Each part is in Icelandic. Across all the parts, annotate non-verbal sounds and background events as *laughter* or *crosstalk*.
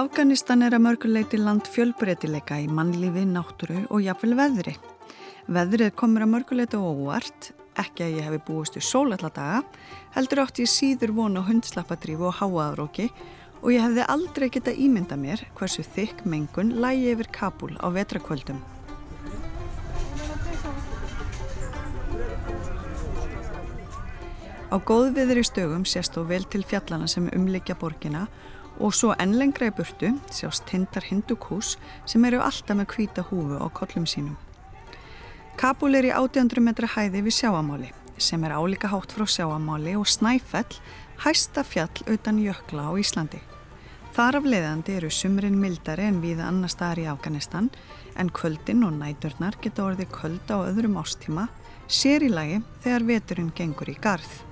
Afganistan er að mörguleiti land fjölbreytileika í mannlífi, náttúru og jafnvel veðri. Veðrið komur að mörguleiti óvart, ekki að ég hefi búist í sólalladaga, heldur átt ég síður vonu hundslappadrífu og háaðróki og ég hefði aldrei geta ímynda mér hversu þykk mengun lægi yfir Kabul á vetrakvöldum. Á góðviðri stögum sést þó vel til fjallana sem umlikja borgina og svo ennlengra í burtu sjást tindar hindukús sem eru alltaf með hvita húfu á kollum sínum. Kabul er í 800 metra hæði við sjáamáli sem er álíka hátt frá sjáamáli og snæfell hæsta fjall utan jökla á Íslandi. Þar af leiðandi eru sumrin mildari en viða annar staðar í Afganistan en kvöldin og næturnar geta orðið kvölda á öðrum ástíma sér í lagi þegar veturinn gengur í garð.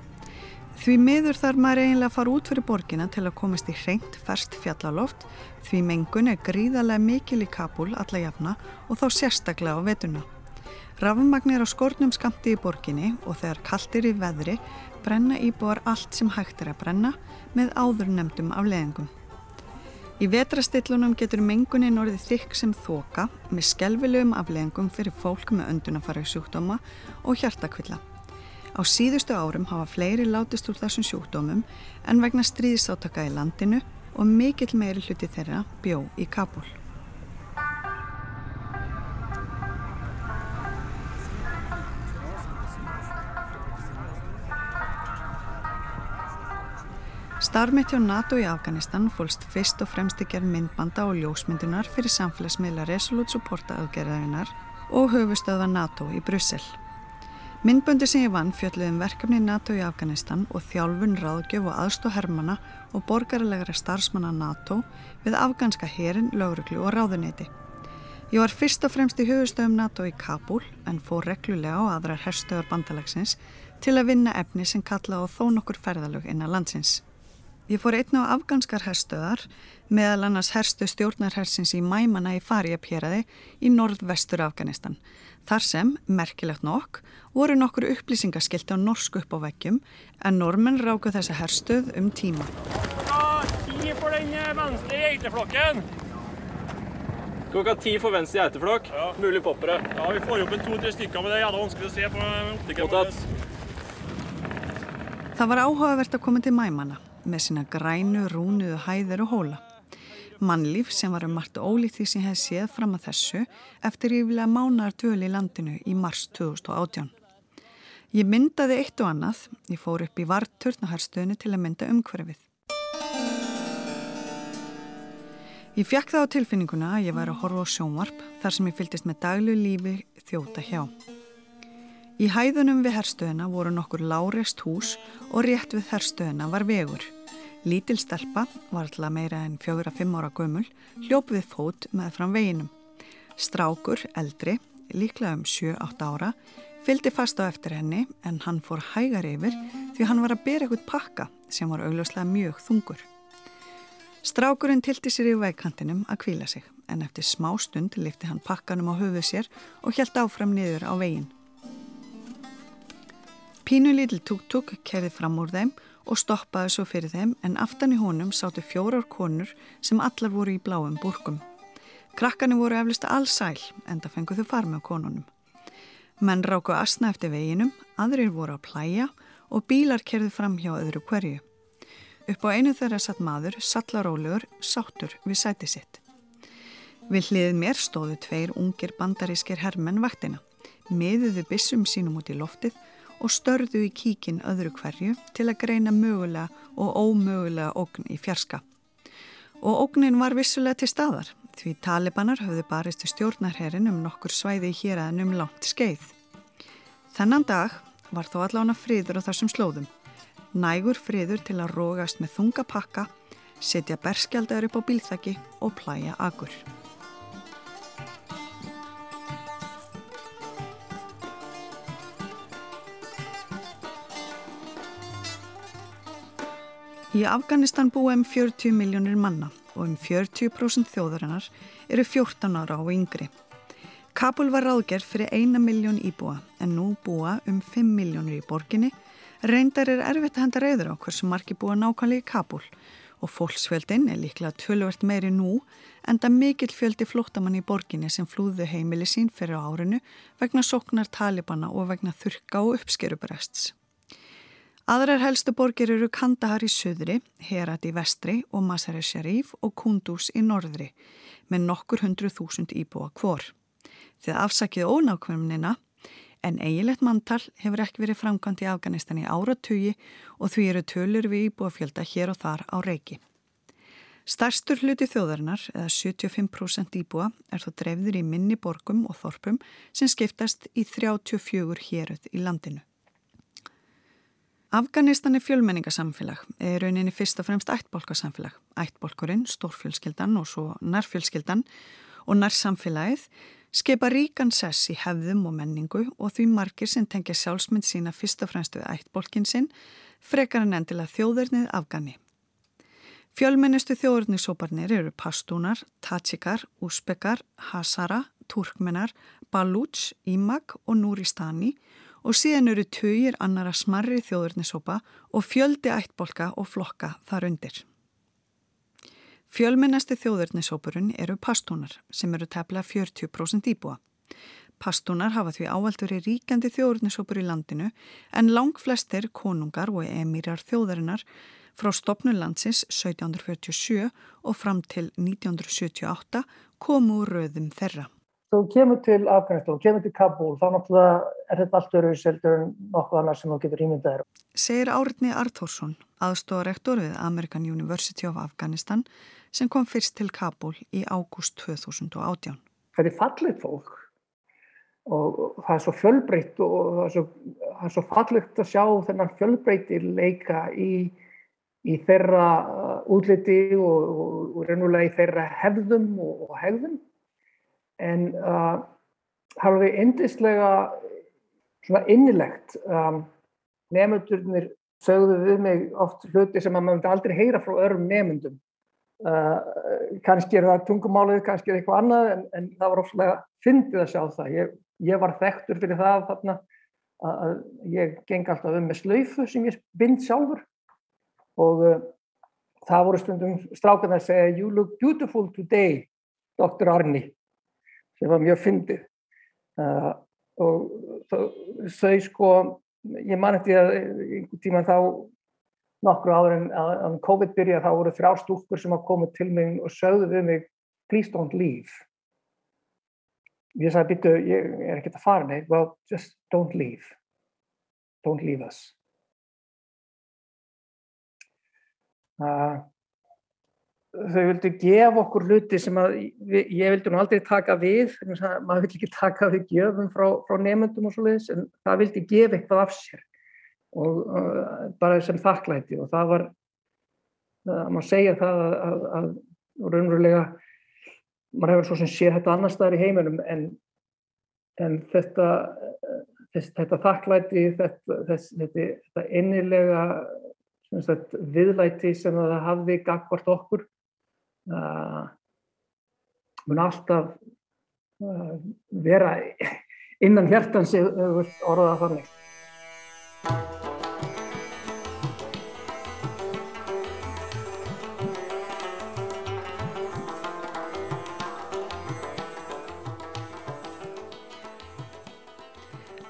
Því miður þarf maður eiginlega að fara út fyrir borgina til að komast í hreint ferst fjallaloft því mengun er gríðarlega mikil í Kabul alla jafna og þá sérstaklega á vetuna. Rafmagnir á skornum skamti í borginni og þegar kaltir í veðri brenna íbúar allt sem hægt er að brenna með áður nefndum afleðingum. Í vetrastillunum getur mengunin orðið þykk sem þoka með skelvilegum afleðingum fyrir fólk með öndunafæra sjúkdóma og hjartakvilla. Á síðustu árum hafa fleiri látist úr þessum sjúkdómum en vegna stríðsátaka í landinu og mikill meiri hluti þeirra bjó í Kabul. Starmitt hjá NATO í Afganistan fólst fyrst og fremst í gerð myndbanda og ljósmyndunar fyrir samfélagsmiðla Resolute Support aðgerðarinnar og höfustöða NATO í Brussel. Myndböndi sem ég vann fjöldluðum verkefni NATO í Afganistan og þjálfun, ráðgjöf og aðstó hermana og borgarlegra starfsmanna NATO við afganska herin, lögruglu og ráðuneyti. Ég var fyrst og fremst í hugustöðum NATO í Kabul en fór reglulega á aðrar herstöðar bandalagsins til að vinna efni sem kalla á þó nokkur ferðalög innan landsins. Ég fór einna á afganskar herstöðar meðal annars herstu stjórnarhersins í Mæmana í Farjapjeraði í norðvestur Afganistan Þar sem, merkilegt nokk, voru nokkur upplýsingaskilti á norsku upp á veggjum en normenn ráku þessa herstuð um tíma. Ti for den venstre geiteflokken. Klokka ti for venstre geiteflokk. Ja. Mulig poppere. Ja, vi får opp en to-tre stykker, men det er jævla vanskelig å se på optikken. Það var áhugavert að koma til mæmana með sína grænu, rúnuðu hæðir og hóla. Mannlíf sem var um margt ólíkt því sem hefði séð fram að þessu eftir yfirlega mánar dvöl í landinu í mars 2018. Ég myndaði eitt og annað, ég fór upp í varturnaharstöðinu til að mynda umhverfið. Ég fjakk það á tilfinninguna að ég væri að horfa á sjónvarp þar sem ég fylgist með daglu lífi þjóta hjá. Í hæðunum við herstöðina voru nokkur láreist hús og rétt við herstöðina var vegur. Lítil stelpa var alltaf meira en fjögur að fimm ára gömul, hljóp við fót með fram veginum. Strákur, eldri, líklega um 7-8 ára, fylgdi fast á eftir henni en hann fór hægar yfir því hann var að bera eitthvað pakka sem var augljóslega mjög þungur. Strákurinn tilti sér í vegkantinum að kvíla sig en eftir smá stund lifti hann pakkanum á höfuð sér og hjælt áfram niður á veginn. Pínu lítil tuk-tuk kerði fram úr þeim og stoppaði svo fyrir þeim en aftan í honum sátu fjórar konur sem allar voru í bláum búrkum. Krakkani voru eflust allsæl en það fenguðu þau far með konunum. Menn ráku asna eftir veginum, aðrir voru að plæja og bílar kerðu fram hjá öðru hverju. Upp á einu þeirra satt maður, sallarólegur, sáttur við sæti sitt. Við hliðið mér stóðu tveir ungir bandarískir hermenn vaktina, miðuðu bissum sínum út í loftið og störðu í kíkin öðru hverju til að greina mögulega og ómögulega ógn í fjarska. Og ógnin var vissulega til staðar því talibanar höfðu barist til stjórnarherin um nokkur svæði í héræðin um langt skeið. Þennan dag var þó allána friður á þessum slóðum. Nægur friður til að rógast með þunga pakka, setja berskjaldar upp á bílþæki og plæja agur. Í Afganistan búa um 40 miljónir manna og um 40% þjóðarinnar eru 14 ára á yngri. Kabul var ráðgerð fyrir eina miljón íbúa en nú búa um 5 miljónir í borginni. Reyndar er erfitt að henda reyður á hversu margi búa nákvæmlega í Kabul og fólksfjöldin er líklega tölvert meiri nú en það mikill fjöldi flóttamann í borginni sem flúðu heimili sín fyrir árinu vegna soknar talibana og vegna þurka og uppskerubarests. Aðrar helstu borgir eru Kandahar í söðri, Herat í vestri og Masar-e Sharif og Kunduz í norðri með nokkur hundru þúsund íbúa hvor. Þið afsakið ónákvæmnina en eigilegt manntal hefur ekki verið framkvæmt í Afganistan í áratugi og því eru tölur við íbúafjölda hér og þar á reiki. Starstur hluti þjóðarinnar, eða 75% íbúa, er þó dreifður í minni borgum og þorpum sem skiptast í 34 héruð í landinu. Afganistan er fjölmenningasamfélag, er rauninni fyrst og fremst ættbólkarsamfélag. Ættbólkurinn, stórfjölskyldan og svo nærfjölskyldan og nærsamfélagið Skeipa ríkan sess í hefðum og menningu og því margir sem tengja sjálfsmynd sína fyrst og fremst við ættbolkin sinn frekar en endilega þjóðurnið afgani. Fjölmennistu þjóðurnisóparnir eru pastúnar, tatsikar, úspekar, hasara, turkmenar, balúts, ímak og núristani og síðan eru tugir annara smarri þjóðurnisópa og fjöldi ættbolka og flokka þar undir. Fjölmennasti þjóðurnisópurinn eru pastúnar sem eru tefla 40% íbúa. Pastúnar hafa því áaldur í ríkjandi þjóðurnisópur í landinu en lang flestir konungar og emýrar þjóðarinnar frá stopnum landsins 1747 og fram til 1978 komu röðum þeirra. Þú kemur til Afganistan, þú kemur til Kabul, þá náttúrulega er þetta allt öru seldur en nokkuð annars sem þú getur ímyndaðir. Segir Áritni Artórsson, aðstofarektor við American University of Afghanistan sem kom fyrst til Kabul í ágúst 2018. Það er fallið fólk og það er svo fjölbreytt og það er svo, það er svo fallið að sjá þennan fjölbreytti leika í, í þeirra uh, útliti og, og, og reynulega í þeirra hefðum og, og hefðum en uh, er alveg endislega svona innilegt um, nefndurnir sögðu við mig oft hluti sem maður myndi aldrei heyra frá örum nefndum Uh, kannski er það tungumálið, kannski er eitthvað annað en, en það var ofslega fyndið að sjá það. Ég, ég var þekktur fyrir það þarna, að ég geng alltaf um með slöyfu sem ég bind sjálfur. Og uh, það voru stundum strákan að segja you look beautiful today Dr. Arni sem var mjög fyndið. Uh, og þau sko ég man eftir að einhvern tíma þá nokkru áður en að COVID byrja þá voru þrjá stúkur sem að koma til mig og sögðu við mig please don't leave. Ég sagði býttu ég er ekkert að fara neitt well just don't leave. Don't leave us. Uh, þau vildu gefa okkur hluti sem að ég vildi nú aldrei taka við maður vildi ekki *laughs* taka við gefum frá, frá nefndum og svo leiðis en það vildi gefa eitthvað af sér og uh, bara sem þakklæti. Og það var það má segja það að, að, að raunverulega maður hefur svo sem séð þetta annar staðar í heiminum en, en þetta þess, þetta þakklæti þetta, þess, þetta, innilega viðlæti sem það hafði gagvart okkur mun alltaf uh, vera innan hjertans orðaða þannig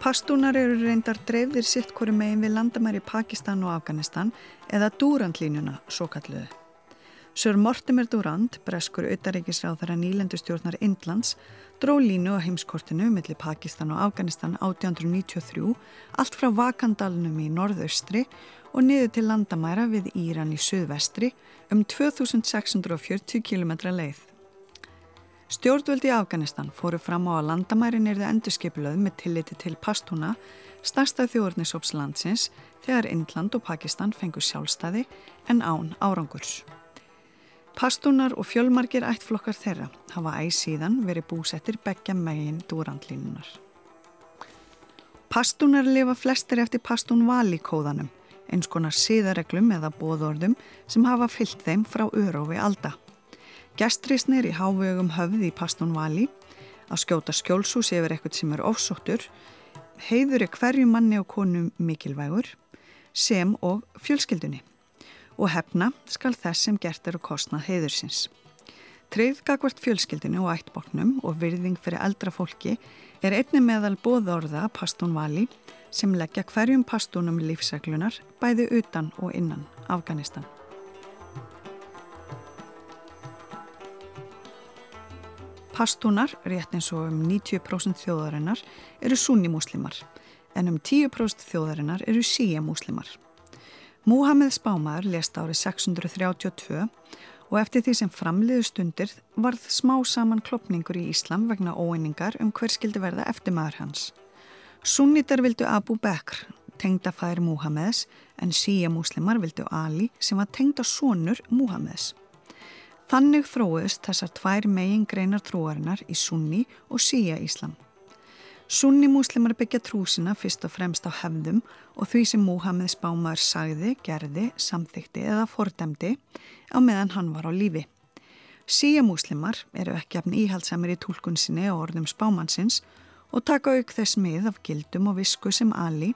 Pastúnar eru reyndar dreifðir sitt hverju megin við landamæri Pakistan og Afganistan eða Durand-línuna, svo kalluðu. Sör Mortimer Durand, breskur auðaríkisráð þar að nýlendustjórnar Indlands, dró línu á heimskortinu millir Pakistan og Afganistan 1893, allt frá Vakandalunum í norðaustri og niður til landamæra við Íran í söðvestri um 2640 km leið. Stjórnvöldi í Afganistan fóru fram á að landamærin erði endurskipilöð með tilliti til pastúna, starstað þjóðurnisóps landsins þegar Indland og Pakistan fengur sjálfstæði en án árangurs. Pastúnar og fjölmargir ættflokkar þeirra hafa æg síðan verið búsettir begja megin dúrandlínunar. Pastúnar lifa flestir eftir pastún valíkóðanum, eins konar síðareglum eða bóðordum sem hafa fyllt þeim frá örófi alda. Gestrisnir í hávegum höfði í Pastón Vali að skjóta skjólsús yfir eitthvað sem er ofsóttur, heiður er hverju manni og konu mikilvægur sem og fjölskyldunni. Og hefna skal þess sem gert eru kostnað heiðursins. Treyðgagvart fjölskyldinu og ættbóknum og virðing fyrir eldra fólki er einni meðal bóðorða Pastún Vali sem leggja hverjum pastúnum lífsæklunar bæði utan og innan Afganistan. Pastúnar, rétt eins og um 90% þjóðarinnar, eru sunni-múslimar en um 10% þjóðarinnar eru síja-múslimar. Múhammed Spámaður lest árið 632 og eftir því sem framliðu stundir varð smá saman klopningur í Íslam vegna óeiningar um hver skildi verða eftirmaður hans. Sunnitar vildu Abu Bakr, tengda færi Múhammeds, en síja-múslimar vildu Ali sem var tengda sonur Múhammeds. Þannig þróiðust þessar tvær megin greinar trúarinnar í sunni og síja Íslam. Sunni múslimar byggja trúsina fyrst og fremst á hefðum og því sem Múhammed spámaður sagði, gerði, samþykti eða fordæmdi á meðan hann var á lífi. Síja múslimar eru ekki afn íhaldsamir í tólkun sinni og orðum spámannsins og taka auk þess mið af gildum og visku sem Ali,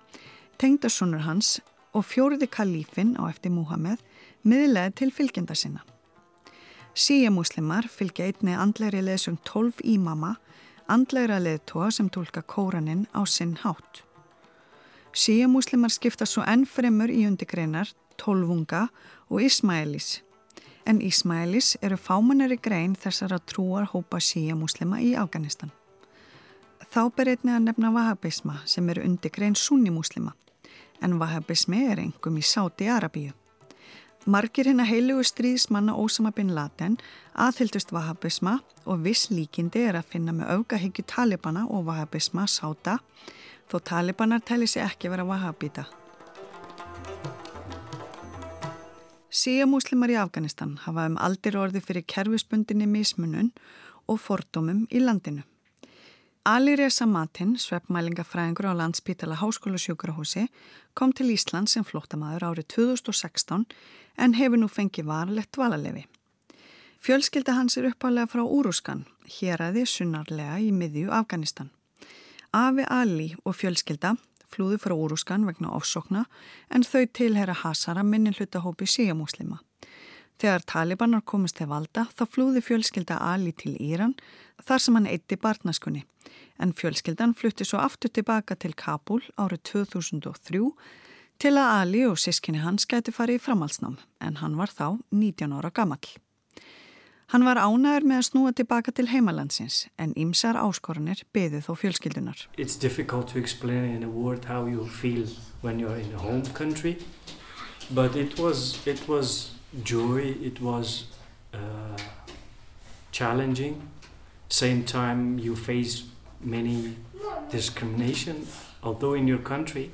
tengdasunur hans og fjóriði kalífin á eftir Múhammed miðlega til fylgjenda sinna. Síamúslimar fylgja einni andlegri leðsum 12 ímama, andlegra leðtóa sem tólka kóraninn á sinn hátt. Síamúslimar skipta svo enn fremur í undirgreinar, tólfunga og Ismailis. En Ismailis eru fámannari grein þessar að trúar hópa síamúslima í Afganistan. Þá ber einni að nefna vahabisma sem eru undirgrein sunnimúslima, en vahabismi er engum í Sáti Arabíu. Margir hérna heilugu stríðismanna Ósama bin Laden aðhyldust vahabisma og viss líkindi er að finna með augahyggju talibana og vahabisma sáta þó talibanar tæli sér ekki vera vahabita. Síamúslimar í Afganistan hafa um aldir orði fyrir kerfisbundinni mismunun og fordómum í landinu. Ali Reza Matin, sveppmælingafræðingur á landspítala Háskóla sjúkrahúsi, kom til Ísland sem flótamaður árið 2016 en hefur nú fengið varlegt valalefi. Fjölskylda hans er uppálega frá Úrúskan, hér aði sunnarlega í miðju Afganistan. Afi Ali og fjölskylda flúðu frá Úrúskan vegna ofsókna en þau tilhera Hasara minni hlutahópi síamúslima. Þegar talibanar komist til valda þá flúði fjölskylda Ali til Íran þar sem hann eitti barnaskunni en fjölskyldan flutti svo aftur tilbaka til Kabul árið 2003 til að Ali og sískinni hans gæti farið í framhalsnám en hann var þá 19 ára gammal. Hann var ánæður með að snúa tilbaka til heimalandsins en ymsar áskorunir beði þó fjölskyldunar. It's difficult to explain in a word how you feel when you're in a home country but it was, it was joy, it was uh, challenging. Same time you face many discrimination, although in your country,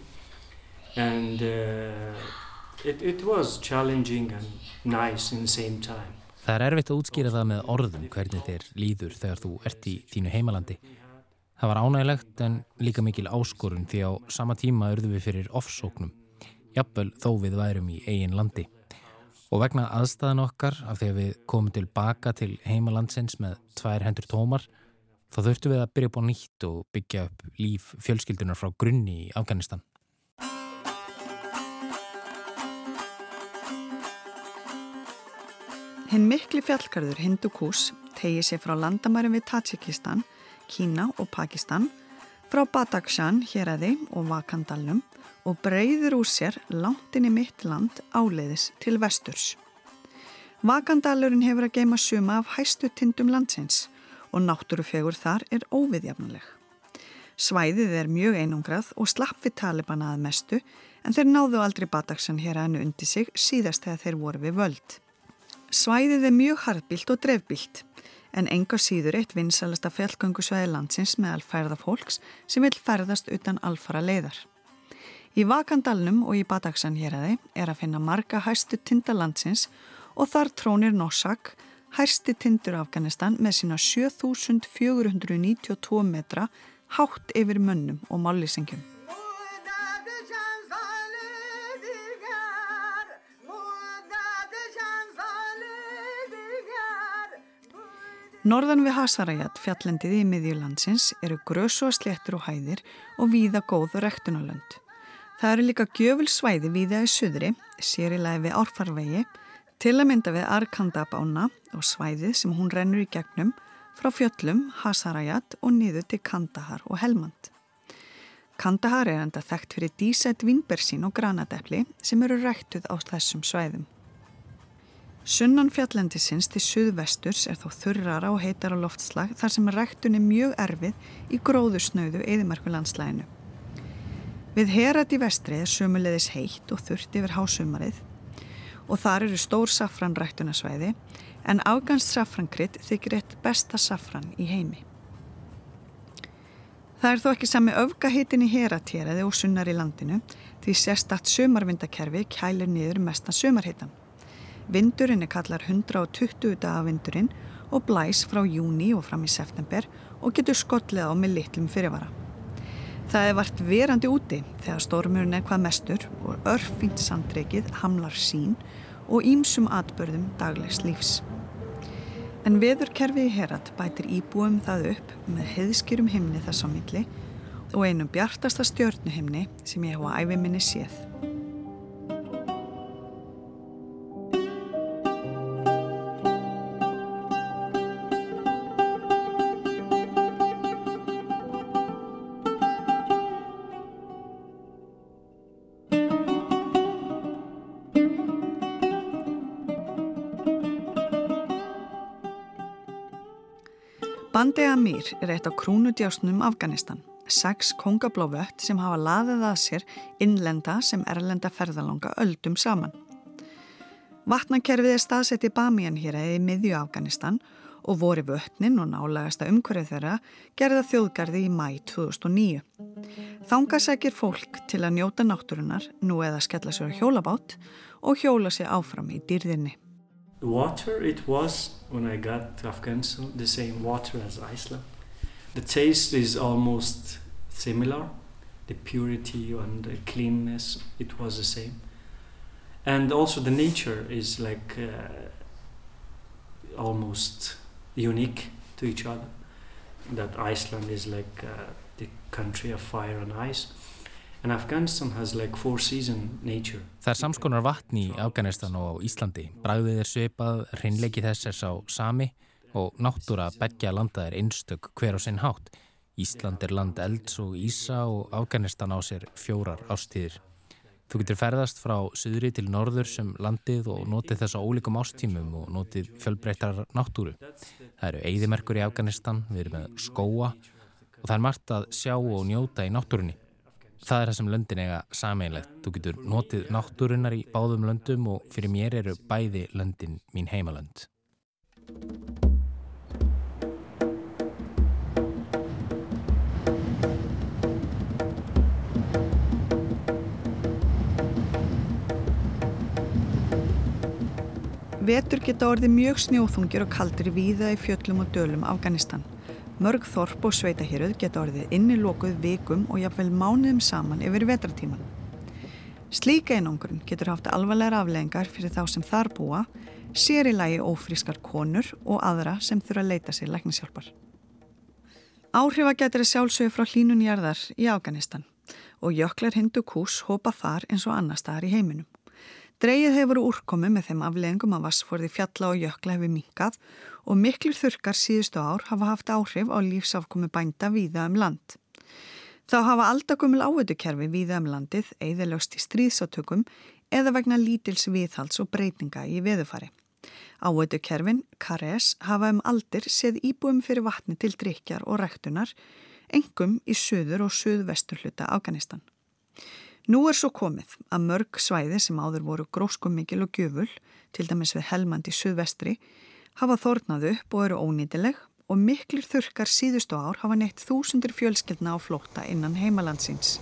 and uh, it, it was challenging and nice in the same time. Það er erfitt að útskýra það með orðum hvernig þér líður þegar þú ert í þínu heimalandi. Það var ánægilegt en líka mikil áskorun því á sama tíma örðu við fyrir offsóknum, jafnvel þó við værum í eigin landi. Og vegna aðstæðan okkar af því að við komum tilbaka til heimalandsins með tvær hendur tómar þá þurftu við að byrja upp á nýtt og byggja upp líf fjölskyldunar frá grunni í Afganistan. Hinn mikli fjallgarður Hindukús tegið sér frá landamærum við Tajikistan, Kína og Pakistan, frá Badakhshan, Héradi og Vakandalnum og breyður úr sér langt inn í mitt land áleiðis til vesturs. Vakandalurinn hefur að geima suma af hæstu tindum landsins og náttúrufegur þar er óviðjafnuleg. Svæðið er mjög einangrað og slapp við talibana að mestu en þeir náðu aldrei Badakhshan hér aðeinu undir sig síðast þegar þeir voru við völd. Svæðið er mjög hardbilt og drefbilt en enga síður eitt vinsalasta fjallgöngusvæði landsins með alferða fólks sem vil ferðast utan alfara leiðar. Í Vakandalnum og í Badakhsan héræði er að finna marga hæstu tindalandsins og þar trónir Nossak, hæsti tindur Afganistan með sína 7492 metra hátt yfir mönnum og mállýsingjum. Norðan við Hasarajat, fjallendið í miðjulandsins, eru grösu að sléttur og hæðir og víða góð rektunalönd. Það eru líka gjöful svæði viða í suðri, sér í lagi við árfarvegi, til að mynda við Arkandabána og svæðið sem hún rennur í gegnum frá fjöllum, Hasarajat og niður til Kandahar og Helmand. Kandahar er enda þekkt fyrir dísætt vinnbersín og granadepli sem eru rættuð á þessum svæðum. Sunnan fjallendisins til suðvesturs er þó þurrara og heitar á loftslag þar sem rættun er mjög erfið í gróðusnauðu eðimarku landslæginu. Við herat í vestri er sömulegis heitt og þurrt yfir hásumarið og þar eru stór safran rættunasvæði en afganst safrankrydd þykir eitt besta safran í heimi. Það er þó ekki sami öfgahitin í heratýraði og sunnar í landinu því sérstatt sömarvindakerfi kælir niður mestan sömarhitan. Vindurinn er kallar 120 dagavindurinn og blæs frá júni og fram í september og getur skollið á með litlum fyrirvara. Það er vart verandi úti þegar stormurinn er hvað mestur og örfint sandreikið hamlar sín og ímsum atbörðum daglegs lífs. En veðurkerfi í Herat bætir íbúum það upp með heiðskýrum himni þess á milli og einum bjartasta stjörnuhimni sem ég hef á æfi minni séð. Bandi Amir er eitt af krúnudjásnum Afganistan. Seks kongablóvött sem hafa laðið að sér innlenda sem erlenda ferðalanga öldum saman. Vatnakerfið er staðsett í Bamiyan hér eða í miðju Afganistan og voru vötnin og nálegasta umhverfið þeirra gerða þjóðgarði í mæ 2009. Þánga segir fólk til að njóta náttúrunar nú eða skella sér á hjólabátt og hjóla sér áfram í dýrðinni. Water, it was when I got to Afghanistan the same water as Iceland. The taste is almost similar. The purity and the cleanness, it was the same. And also the nature is like uh, almost unique to each other. That Iceland is like uh, the country of fire and ice. Það er samskonar vatn í Afganistan og Íslandi. Bræðið er sveipað, hreinleiki þess er sá sami og náttúra begja landa er einstök hver á sinn hátt. Ísland er land elds og ísa og Afganistan á sér fjórar ástíðir. Þú getur ferðast frá söðri til norður sem landið og notið þess á ólíkum ástímum og notið fjölbreyttar náttúru. Það eru eigðimerkur í Afganistan, við erum með skóa og það er margt að sjá og njóta í náttúrunni. Það er það sem löndin eiga sameinlegt. Þú getur notið náttúrunnar í báðum löndum og fyrir mér eru bæði löndin mín heimalönd. Vetur geta orðið mjög snjóþungir og kaldur í víða í fjöllum og dölum Afganistan. Mörg þorp og sveitahýruð geta orðið innilokuð vikum og jafnvel mánuðum saman yfir vetratíman. Slíka einangurinn getur haft alvarlegar afleggingar fyrir þá sem þar búa, sér í lagi ófrískar konur og aðra sem þurfa að leita sér læknishjálpar. Áhrifa getur að sjálfsögja frá hlínunjarðar í Afganistan og jöklar hindu kús hopa þar eins og annar staðar í heiminum. Dreigið hefur úrkomi með þeim afleggingum að vassforði fjalla og jökla hefur minkað og miklu þurkar síðustu ár hafa haft áhrif á lífsafkomi bænda víða um land. Þá hafa aldagumil áveitukerfi víða um landið eðalögst í stríðsátökum eða vegna lítils viðhalds og breytinga í veðufari. Áveitukerfin, KRS, hafa um aldir séð íbúum fyrir vatni til drikjar og rektunar, engum í söður og söðvestur hluta Afganistan. Nú er svo komið að mörg svæði sem áður voru gróskum mikil og gjöful, til dæmis við Helmand í suðvestri, hafa þórnað upp og eru ónýtileg og miklir þurkar síðustu ár hafa neitt þúsundir fjölskyldna á flótta innan heimalandsins.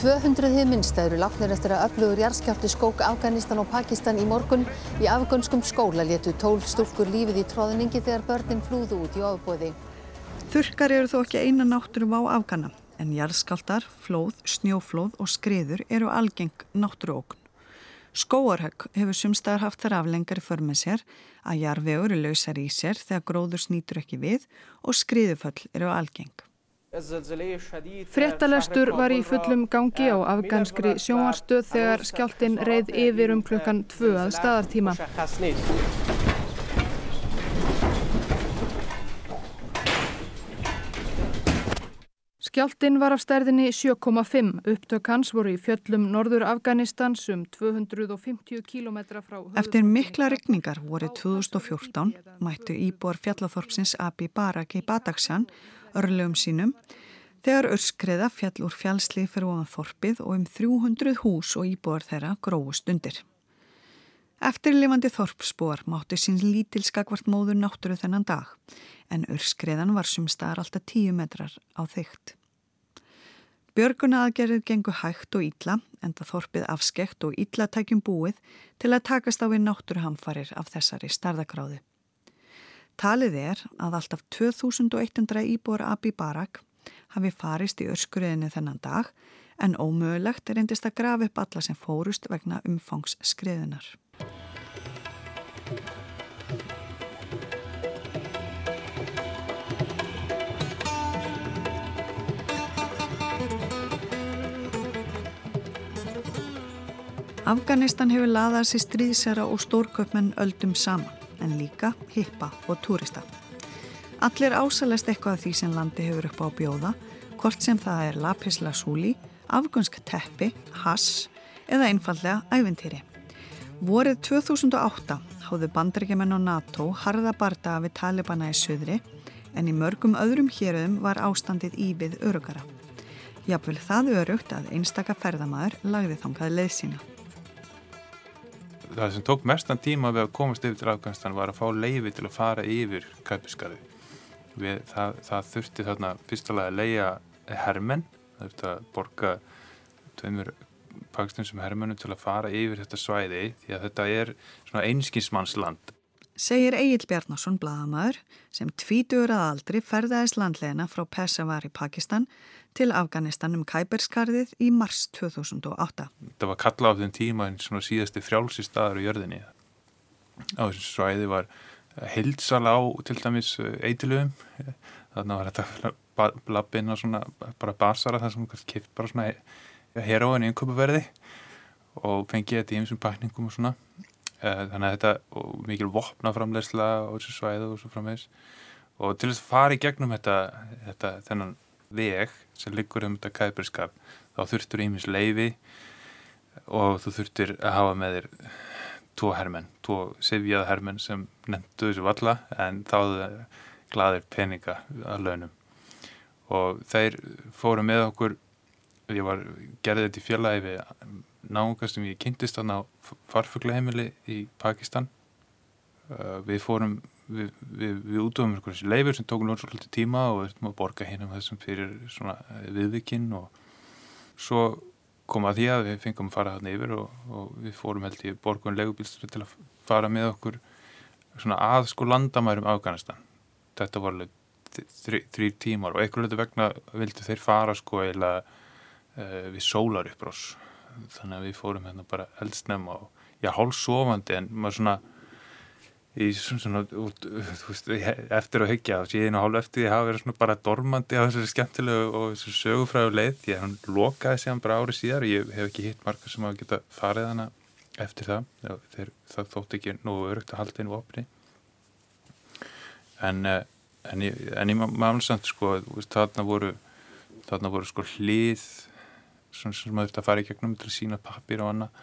Tvöhundruðið minnsta eru látnir eftir að öflugur jarðskjálti skók Afganistan og Pakistan í morgun. Í afgönskum skóla letu tól stúlkur lífið í tróðningi þegar börnin flúðu út í ofbóði. Þurkar eru þó ekki eina náttúrum á afgana en jarðskaltar, flóð, snjóflóð og skriður eru algeng náttúruókn. Skóarhögg hefur sumstaðar haft þar aflengar í förmið sér að jarfiður er lausar í sér þegar gróður snýtur ekki við og skriðuföll eru algeng. Frettalestur var í fullum gangi á afganskri sjónvarstöð þegar skjáltin reið yfir um klukkan tvö að staðartíma. Skjáltin var af stærðinni 7,5. Upptök hans voru í fjöllum norður Afganistans um 250 km frá... Eftir mikla regningar voru 2014 mættu íbúar fjallathorpsins Abi Barak í Badaksjan örlegum sínum þegar örskreða fjall úr fjallslið fyrir ofan þorpið og um 300 hús og íbúar þeirra gróðust undir. Eftirlifandi þorpsbúar mátti sín lítilskakvart móður náttúru þennan dag en örskreðan var sumstaðar alltaf 10 metrar á þygt. Björguna aðgerðið gengur hægt og ítla, enda þorpið afskekt og ítla tækjum búið til að takast á við náttúruhamfarir af þessari starðakráði. Talið er að alltaf 2100 íbúar Abi Barak hafi farist í öskriðinu þennan dag en ómögulegt er endist að grafa upp alla sem fórust vegna umfangsskriðunar. Afganistan hefur laðað sér stríðsera og stórköpmenn öldum saman, en líka hippa og túrista. Allir ásalast eitthvað af því sem landi hefur upp á bjóða, hvort sem það er lapisla súli, afgunsk teppi, hass eða einfallega ævintýri. Vorið 2008 háðu bandrækjumenn og NATO harða barda við Talibana í söðri, en í mörgum öðrum héröðum var ástandið í við örugara. Jáfnvel það örugt að einstaka ferðamæður lagði þangað leið sína það sem tók mestan tíma við að komast yfir til Afganistan var að fá leiði til að fara yfir Kæpiskarði það, það þurfti þarna fyrstulega að leiða hermenn það þurfti að borga tveimur pakistansum hermennum til að fara yfir þetta svæði því að þetta er svona einskinsmannsland Segir Egil Bjarnason Blagamæður sem tvítur að aldri ferðaðis landlegina frá Peshawar í Pakistan til Afganistan um Kæberskarðið í mars 2008. Það var kalla á þeim tíma en svona síðasti frjálsi staður í jörðinni. Á þessu svæði var hildsal á til dæmis eh, eitilugum. Þannig var þetta lappinn og svona bara basara þar sem kipt bara svona heroin í einköpuverði og fengið þetta í einsum pakningum og svona. Eh, þannig að þetta, og mikil vopnaframlegsla á þessu svæðu og svo framvegs. Og til þess að fara í gegnum þetta, þetta þennan veg sem liggur um þetta kæperskap þá þurftur ímis leiði og þú þurftur að hafa með þér tvo hermenn, tvo sifjað hermenn sem nefndu þessu valla en þáðu gladir peninga að launum. Og þeir fóru með okkur ég var gerðið þetta í fjallægi við náunga sem ég kynntist á farfuglaheimili í Pakistan. Við fórum við, við, við útöfum einhverjum leifur sem tókum náttúrulega tíma og við þurfum að borga hinn um þessum fyrir eh, viðvikinn og svo kom að því að við fengum að fara þarna yfir og, og við fórum held í borgun legubílstur til að fara með okkur svona að sko landamærum Afganistan. Þetta var alveg þrý, þrý tímar og einhverju vegna vildu þeir fara sko eila uh, eh, við sólar uppbrós þannig að við fórum hérna bara eldsnefn og já hálfsofandi en maður svona í svona, út, veist, eftir að hyggja og síðan og hálf eftir því hafa verið svona bara dormandi á þessu skemmtilegu og þessu sögufræðu leið því að hann lokaði hann bara árið síðar og ég hef ekki hitt margar sem hafa geta farið hana eftir það þeir, það þótt ekki nógu örugt að halda einu opni en eh, en ég, ég maður samt sko þarna voru þarna voru sko hlið svona sem maður þurfti að fara í gegnum til að sína pappir og annað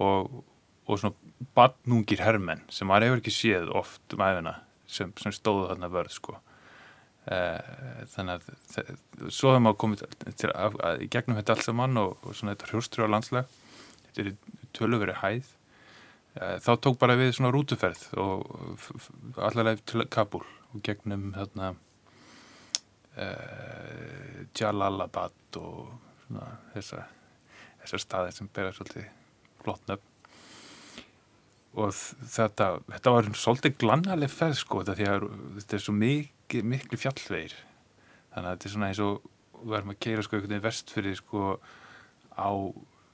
og og svona badnungir hermenn sem maður hefur ekki séð oft um æfina sem, sem stóðu þarna vörð sko. Eh, þannig að svo hefur maður komið til að, að gegnum þetta allt saman og, og svona þetta hrjóstru á landslag þetta er töluveri hæð. Eh, þá tók bara við svona rútuferð og allarleif til Kabul og gegnum þarna eh, Jalalabad og svona þessar þessar staðir sem bera svolítið flottnöfn og þetta, þetta var svolítið glannaleg ferð sko þetta, að, þetta er svo mikil, miklu fjallveir þannig að þetta er svona eins og við erum að keira sko einhvern veginn vest fyrir sko á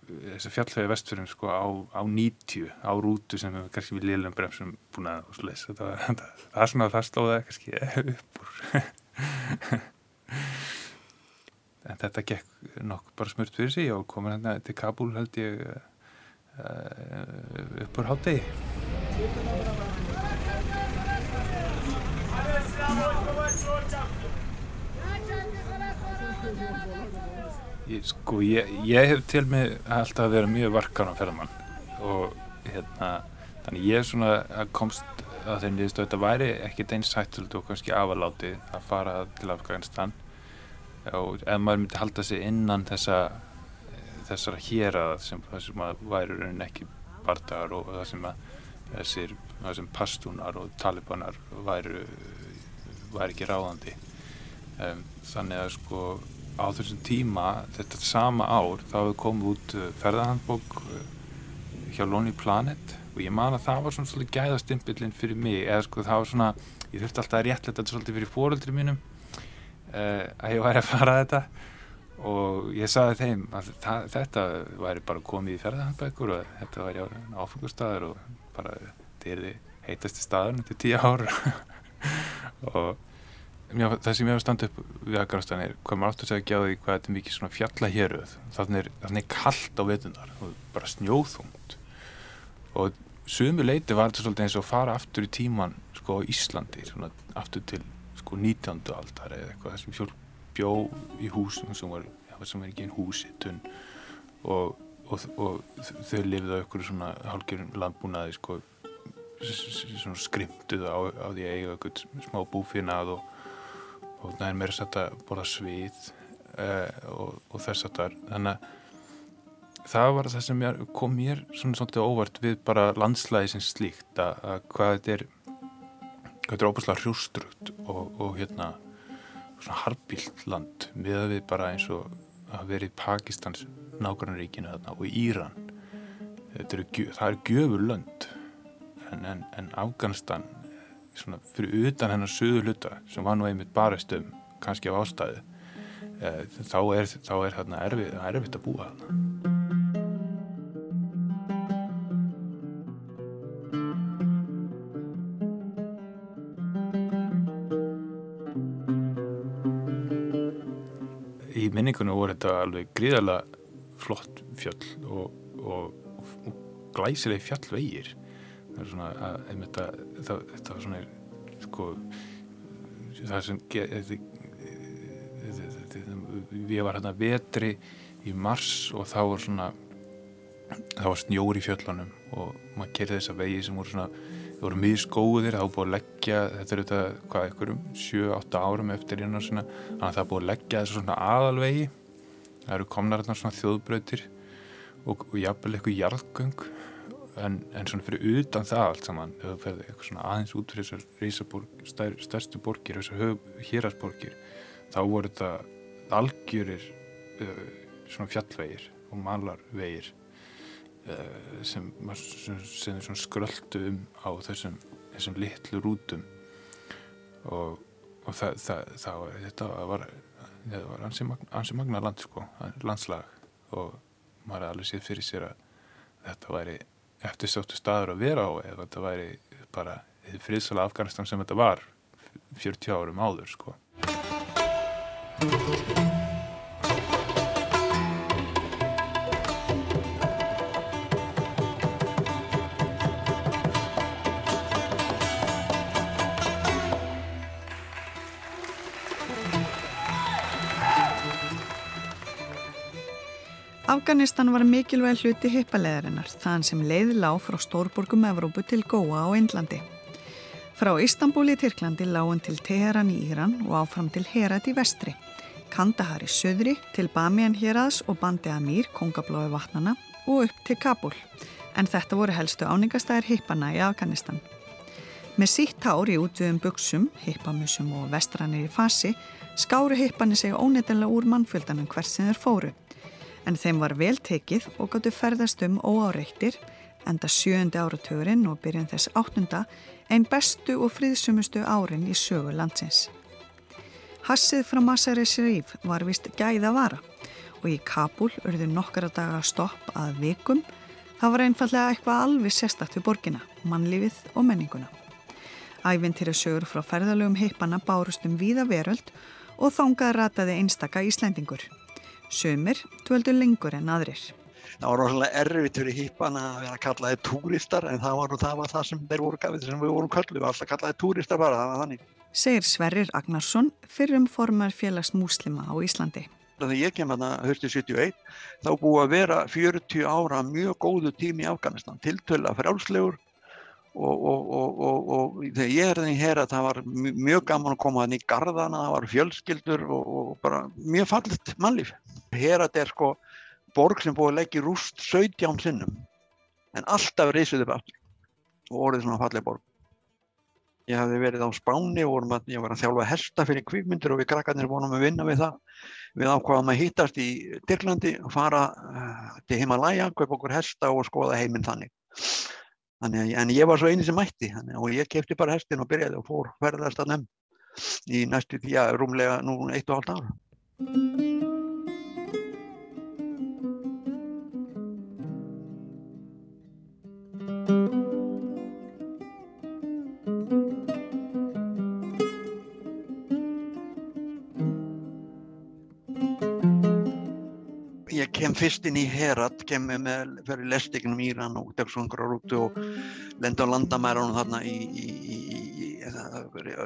þess að fjallhauði vestfyrir sko á, á 90 á rútu sem við kannski við liðlum bremsum búin að sless það, *laughs* það, það er svona að það slóða kannski upp úr. *laughs* En þetta gekk nokk bara smurt fyrir sig og komur hérna til Kabul held ég uh, upp úr hátegi sko, ég, ég hef til mig alltaf vera mjög varkan á ferðamann og hérna, þannig ég er svona að komst að þeim liðstu að þetta væri ekkert eins hættild og kannski afalátið að fara til Afganistan. Og ef maður myndi halda sig innan þessa þessara hérað sem, sem væri raunin ekki bardagar og það sem þessir, það sem pastúnar og talibanar væri, væri ekki ráðandi. Um, þannig að sko á þessum tíma þetta sama ár þá hefur komið út ferðarhandbók hjá Lonely Planet og ég man að það var svona svolítið gæðastimpillin fyrir mig eða sko það var svona ég þurfti alltaf að réttlega þetta svolítið fyrir fóreldri mínum uh, að ég væri að fara að þetta og ég saði þeim að þetta væri bara komið í ferðarhandbækur og þetta væri áfengustæður og bara þetta er þið heitasti staðurinn til tíu ár *laughs* og mjá, það sem ég hef standið upp við Afganistan er hvað maður áttur segja því hvað þetta er mikið svona fjalla héruð þannig er, er kallt á vetunar og bara snjóðhungt og sumi leiti var þetta svolítið eins og fara aftur í tíman sko á Íslandi svona aftur til sko 19. aldar eða eitthvað þessum fjól bjó í húsum sem var, sem var ekki einn húsitun. Og, og, og þau lifið á ykkur svona hálfgerðum landbúnaði sko skrimtuð á, á því að eiga ykkur smá búfinnað og, og það er meira satt að borða svið uh, og þess að það er þannig að það var það sem ég, kom mér svona svolítið óvart við bara landslæði sem slíkt að, að hvað þetta er hvað þetta er óbúslega hrjústrugt og hérna svona harbilt land við að við bara eins og að vera í Pakistans nákvæmnaríkinu þarna og Íran. Er, það er gjöfur lönd. En, en, en Afganistan svona fyrir utan hennar söðu hluta sem var nú einmitt bara stöðum kannski á ástæðu e, þá er, þá er þarna erfitt, erfitt að búa þarna í minningunum voru þetta alveg gríðarlega flott fjöll og, og, og glæsileg fjallvegir. Það er svona að, þetta, það, þetta var svona sko það sem við var hérna vetri í mars og þá var svona það var snjóri í fjöllunum og maður kerði þessa vegi sem voru svona það voru mjög skóðir, það búið að leggja þetta er þetta, hvað, einhverjum 7-8 árum eftir hérna svona, þannig að það búið að leggja þessu svona aðalvegi. Það eru komnar hérna svona þjóðbröðtir og, og jafnvel eitthvað jarðgöng en, en svona fyrir utan það allt saman, það ferði eitthvað svona aðeins út fyrir þessar reysaborg, stær, stærstu borgir þessar hérarsborgir þá voru þetta algjörir uh, svona fjallvegir og malarvegir sem, sem, sem, sem skröldu um á þessum, þessum litlu rútum. Og, og það, það, það var þetta var, var ansi, magna, ansi magna land sko, landslag. Og maður alveg séð fyrir sér að þetta væri eftirstóttu staður að vera á eða þetta væri bara friðsala Afganistan sem þetta var 40 árum áður sko Afganistan var mikilvæg hluti hippaleðarinnar, þann sem leið lág frá stórborgum Evrópu til Góa á Indlandi. Frá Istanbul í Tyrklandi lágun til Teheran í Íran og áfram til Herat í vestri, Kandahar í söðri, til Bamian Heraðs og Bandi Amir, kongablói vatnana og upp til Kabul. En þetta voru helstu áningastæðir hippana í Afganistan. Með sítt hár í útviðum buksum, hippamusum og vestranir í fasi, skáru hippani sig óneitinlega úr mannfjöldanum hvers sem þeir fóru en þeim var vel tekið og gáttu ferðast um óáreittir enda sjöndi áratugurinn og byrjun þess áttunda einn bestu og fríðsumustu árin í sögu landsins. Hassið frá Masari Sharif var vist gæða vara og í Kabul urðu nokkara daga stopp að vikum. Það var einfallega eitthvað alveg sérstakt við borgina, mannlífið og menninguna. Ævintýra sögur frá ferðalögum heipana bárust um víða veröld og þángað rataði einstaka Íslandingur. Sumir dvöldu lengur en aðrir. Það var rosalega erfitt fyrir hýpana að vera kallaði túristar en það var, það var það sem þeir voru gafið sem við vorum kallið, við var alltaf kallaði túristar bara, það var þannig. Segir Sverrir Agnarsson fyrrum formar félags múslima á Íslandi. Þegar ég kem að það höstu 71 þá búið að vera 40 ára mjög góðu tími í Afganistan, tiltöla frjálslegur og, og, og, og þegar ég er þenni hér að það var mjög gaman að koma þannig í gardana, það var fjölskyldur og bara mjög fallit mannlíf. Hér að þetta er sko borg sem búið að leggja í rúst 17 sinnum en alltaf reysuð upp aftur og orðið svona fallið borg. Ég hafði verið á Spáni og að, ég var að þjálfa hesta fyrir kvíkmyndir og við krakkarnir vonum að vinna við það. Við ákvaðum að hýtast í Tyrklandi og fara uh, til Himalaya, kaupa okkur hesta og skoða heiminn þannig. Þannig. En ég var svo eini sem mætti þannig, og ég kefti bara hestin og byrjaði og fór ferðast að nefn í næstu að rúmlega nú eitt og halvt ára. Fyrst inn í Herat, kemur með fyrir lestignum Íran og Döksungur rútu og lenda á landamærunum þarna í, í, í, í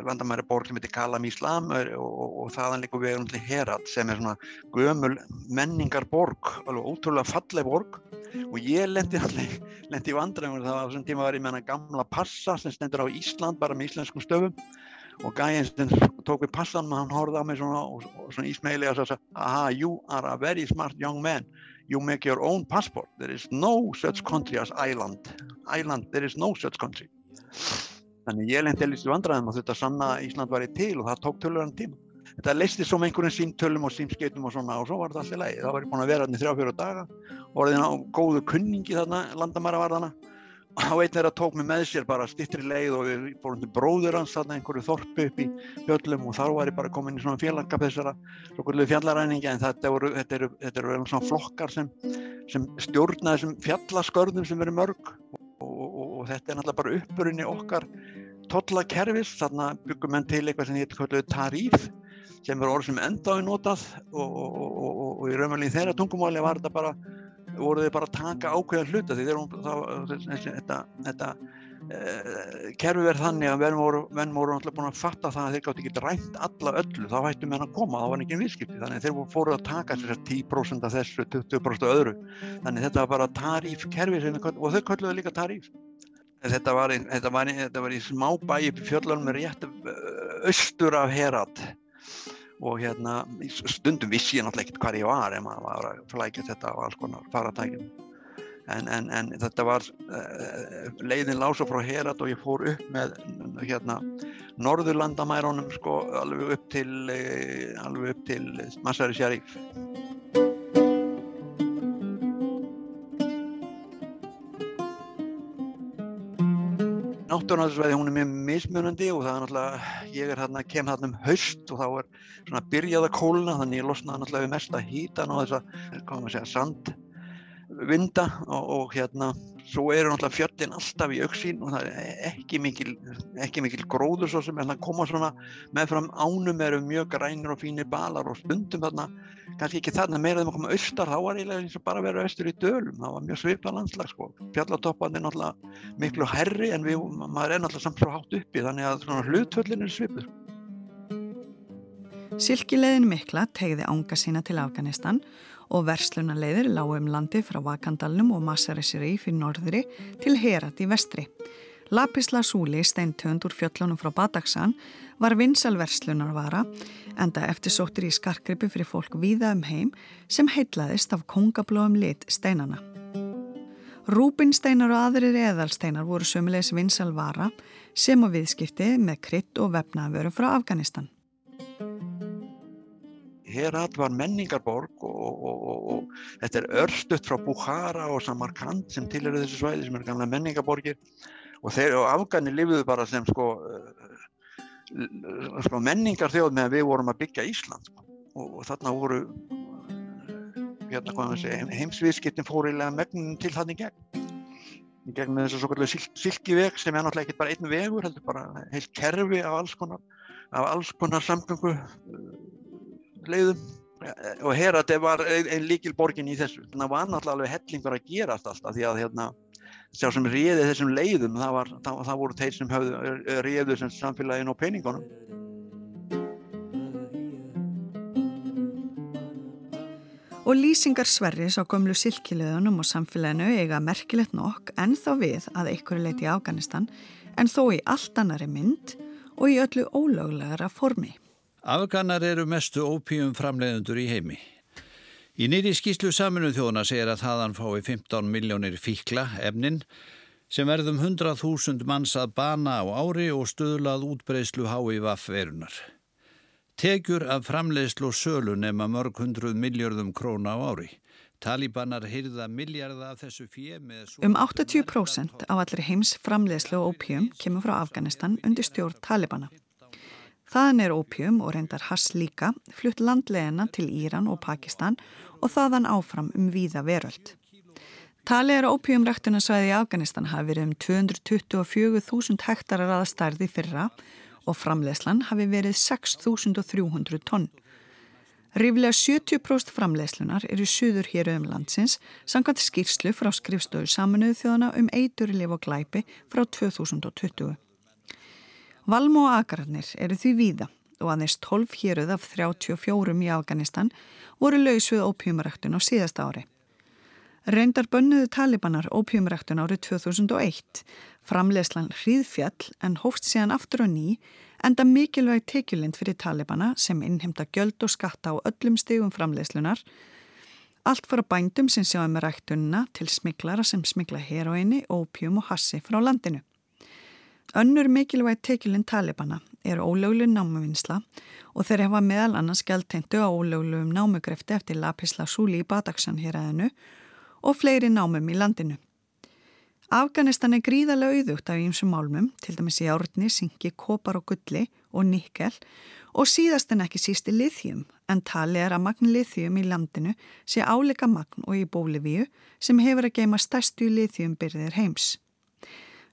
landamæri borg sem heitir Kalam Íslam og, og, og þaðan líka við erum til Herat sem er svona gömul menningarborg, alveg ótrúlega falleg borg. Og ég lendi allir, lendi í vandræðum það var þessum tíma var ég með hana gamla passa sem stendur á Ísland bara með íslenskum stöfum og gæðin sem tók við passan og hann horfði á mig svona, og, og svona ísmeili og svo aha, you are a very smart young man. You make your own passport. There is no such country as island island, there is no such country. Þannig ég lendi að lístu vandræðum og þetta sanna Ísland var í til og það tók tölur hann tíma. Þetta leisti svo með einhverjum símtölum og símskeitum og svona og svo var þetta allir lægi það var ég búin að vera hann í þrjá fjóru daga og orðin á góðu kunningi þarna landamæra varðana á einn þeirra tók mig með sér bara stittri leið og við fórum til bróður hans þarna einhverju þorpu upp í fjöllum og þá var ég bara komin í svona félagskap þessara svona fjallaræningi en þetta eru, þetta eru, þetta eru svona flokkar sem, sem stjórna þessum fjallaskörðum sem eru mörg og, og, og, og þetta er náttúrulega bara uppurinn í okkar tollakerfis, þarna byggum enn til eitthvað sem heitir taríf sem er orð sem enda á í notað og í raunverulegin þeirra tungumáli var þetta bara voru þið bara að taka ákveðan hluta því þegar þetta, þetta uh, kerfi verð þannig að venn voru, venn voru alltaf búin að fatta það að þeir gátt ekki rænt alla öllu, þá hættum við að koma, þá var ekki viðskipti, þannig þeir fóru að taka þessar 10% af þessu, 20% af öðru, þannig þetta var bara taríf kerfi og þau kölluðu líka taríf. Þetta var, þetta var, þetta var í smá bæi fjöldunum rétt austur af Herat og hérna stundum vissi ég náttúrulega ekkert hvað ég var ef maður var að flækja þetta á alls konar faratækjum en, en, en þetta var uh, leiðin lása frá Herat og ég fór upp með hérna norðurlandamærunum sko alveg upp til uh, til Masari Sharif náttúrnáðsvæði hún er mjög mismunandi og það er náttúrulega, ég er hérna, kem hérna um haust og þá er svona byrjað að kólna þannig ég losnaði náttúrulega við mesta hítan og þess að, hvað maður segja, sandvinda og, og hérna, svo eru náttúrulega fjöllin alltaf í auksín og það er ekki mikil, ekki mikil gróður svo sem er að koma svona meðfram ánum eru mjög grænir og fínir balar og stundum þarna kannski ekki þarna meira þegar maður komið austar þá var eiginlega eins og bara vera austur í dölum það var mjög svipað landslag sko. Fjallatoppan er náttúrulega miklu herri en við, maður er náttúrulega samt svo hátt uppi þannig að svona hlutvöllin er svipur Silkileiðin mikla tegði ánga sína til Afganistan og verslunarleiðir lág um landi frá Vakandalnum og Masarisiri fyrir norðri til Herat í vestri Lapisla Súli steintönd úr fjöllunum frá Badaksan var vinsalverslunarvara enda eftirsóttir í skarkrippi fyrir fólk víða um heim sem heitlaðist af kongablóðum lit steinana. Rúbinsteinar og aðrir eðalsteinar voru sömulegis vinsalvara sem á viðskipti með krydd og vefnaðvöru frá Afganistan. Herat var menningarborg og, og, og, og þetta er örstuðt frá Bukhara og Samarkand sem til eru þessu svæði sem er gamla menningarborgir og, afgani lifiðu bara sem sko, uh, sko menningar þjóð með að við vorum að byggja Ísland sko. og, þarna voru hérna, maður segja, heimsviðskiptin fór eiginlega megnin til þannig gegn. Gegn með þessu svo kallu silkiveg sem er náttúrulega ekki bara einn vegur, heldur bara heilt kerfi af alls konar, af alls konar samgöngu uh, leiðum og Herat var einn líkil borgin í þessu. Það var náttúrulega alveg hellingur að gera allt alltaf því að hérna, sjá sem réði þessum leiðum, það, var, það, það voru þeir sem höfðu réðu sem samfélagin og peningunum. Og lýsingar Sverris á gömlu silkileðunum og samfélaginu eiga merkilegt nokk en þá við að einhverju leiti í Afganistan en þó í allt annari mynd og í öllu ólöglegara formi. Afganar eru mestu ópíum framleiðundur í heimi. Í nýri skýslu saminu þjóðuna segir að þaðan fái 15 miljónir fíkla efnin sem verðum 100.000 manns að bana á ári og stöðlað útbreyslu HIV verunar. Tegjur af framleiðslu og sölu nema mörg hundruð miljardum króna á ári. Talibanar hyrða miljarda af þessu fjö með... Um 80% af allir heims framleiðslu og ópjum kemur frá Afganistan undir stjórn Talibana. Þaðan er ópjum og reyndar hass líka flutt landlegina til Íran og Pakistan og þaðan áfram um víða veröld. Talið er að ópjumræktunarsvæði í Afganistan hafi verið um 224.000 hektarar aða stærði fyrra og framlegslan hafi verið 6.300 tonn. Ríflega 70% framlegslunar eru suður hér um landsins samkvæmt skýrslu frá skrifstöðu saminuðu þjóðana um eiturlif og glæpi frá 2020. Valmo og Akararnir eru því víða og aðeins 12 héruð af 34 í Afganistan voru laus við ópjumræktun á síðast ári. Reyndar bönnuðu talibanar ópjumræktun árið 2001, framlegslan hríðfjall en hófst síðan aftur og ný, enda mikilvæg tekjulind fyrir talibana sem innhemta gjöld og skatta á öllum stegum framlegslunar, allt fara bændum sem sjáum með ræktununa til smiklara sem smikla heroini, ópjum og hassi frá landinu. Önnur mikilvæg tekjulind talibana er ólöglu námuvinnsla og þeir hefa meðal annars gælteintu á ólöglu um námugrefti eftir Lapisla Súli í Badaksan hér aðeinu og fleiri námum í landinu. Afganistan er gríðarlega auðugt af einsum málmum, til dæmis í árni, syngi, kopar og gulli og nikkel og síðast en ekki sísti lithium, en tali er að magn lithium í landinu sé áleika magn og í Bólivíu sem hefur að geima stærstu lithiumbyrðir heims.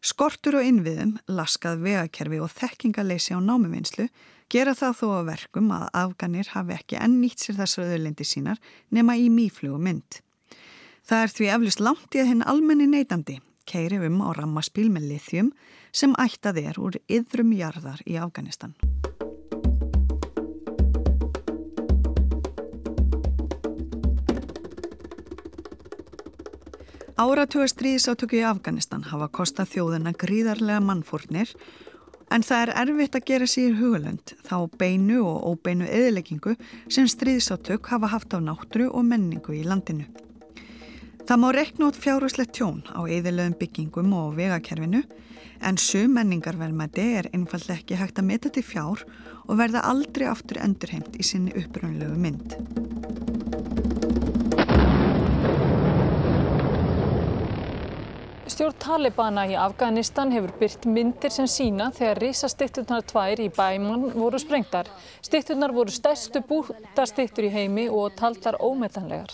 Skortur og innviðum, laskað vegakerfi og þekkingaleysi á námuvinnslu gera það þó að verkum að Afganir hafi ekki enn nýtt sér þessar öðulendi sínar nema í mýflugu mynd. Það er því eflust langt í að hinn almenni neytandi keiri um á rammaspíl með lithium sem ættað er úr yðrum jarðar í Afganistan. Áratuga stríðsátöku í Afganistan hafa kostað þjóðina gríðarlega mannfórnir en það er erfitt að gera sér hugulönd þá beinu og óbeinu eðileggingu sem stríðsátök hafa haft á náttúru og menningu í landinu. Það má rekna út fjárhuslegt tjón á eðilöðum byggingum og vegakerfinu en sum menningarverðmæti er einfallega ekki hægt að meta til fjár og verða aldrei aftur endurheimt í sinni uppröðunlegu mynd. Stjórn Talibana í Afganistan hefur byrt myndir sem sína þegar risastitturnar tvær í Bæman voru sprengtar. Stitturnar voru stærstu bútastittur í heimi og taldar ómetanlegar.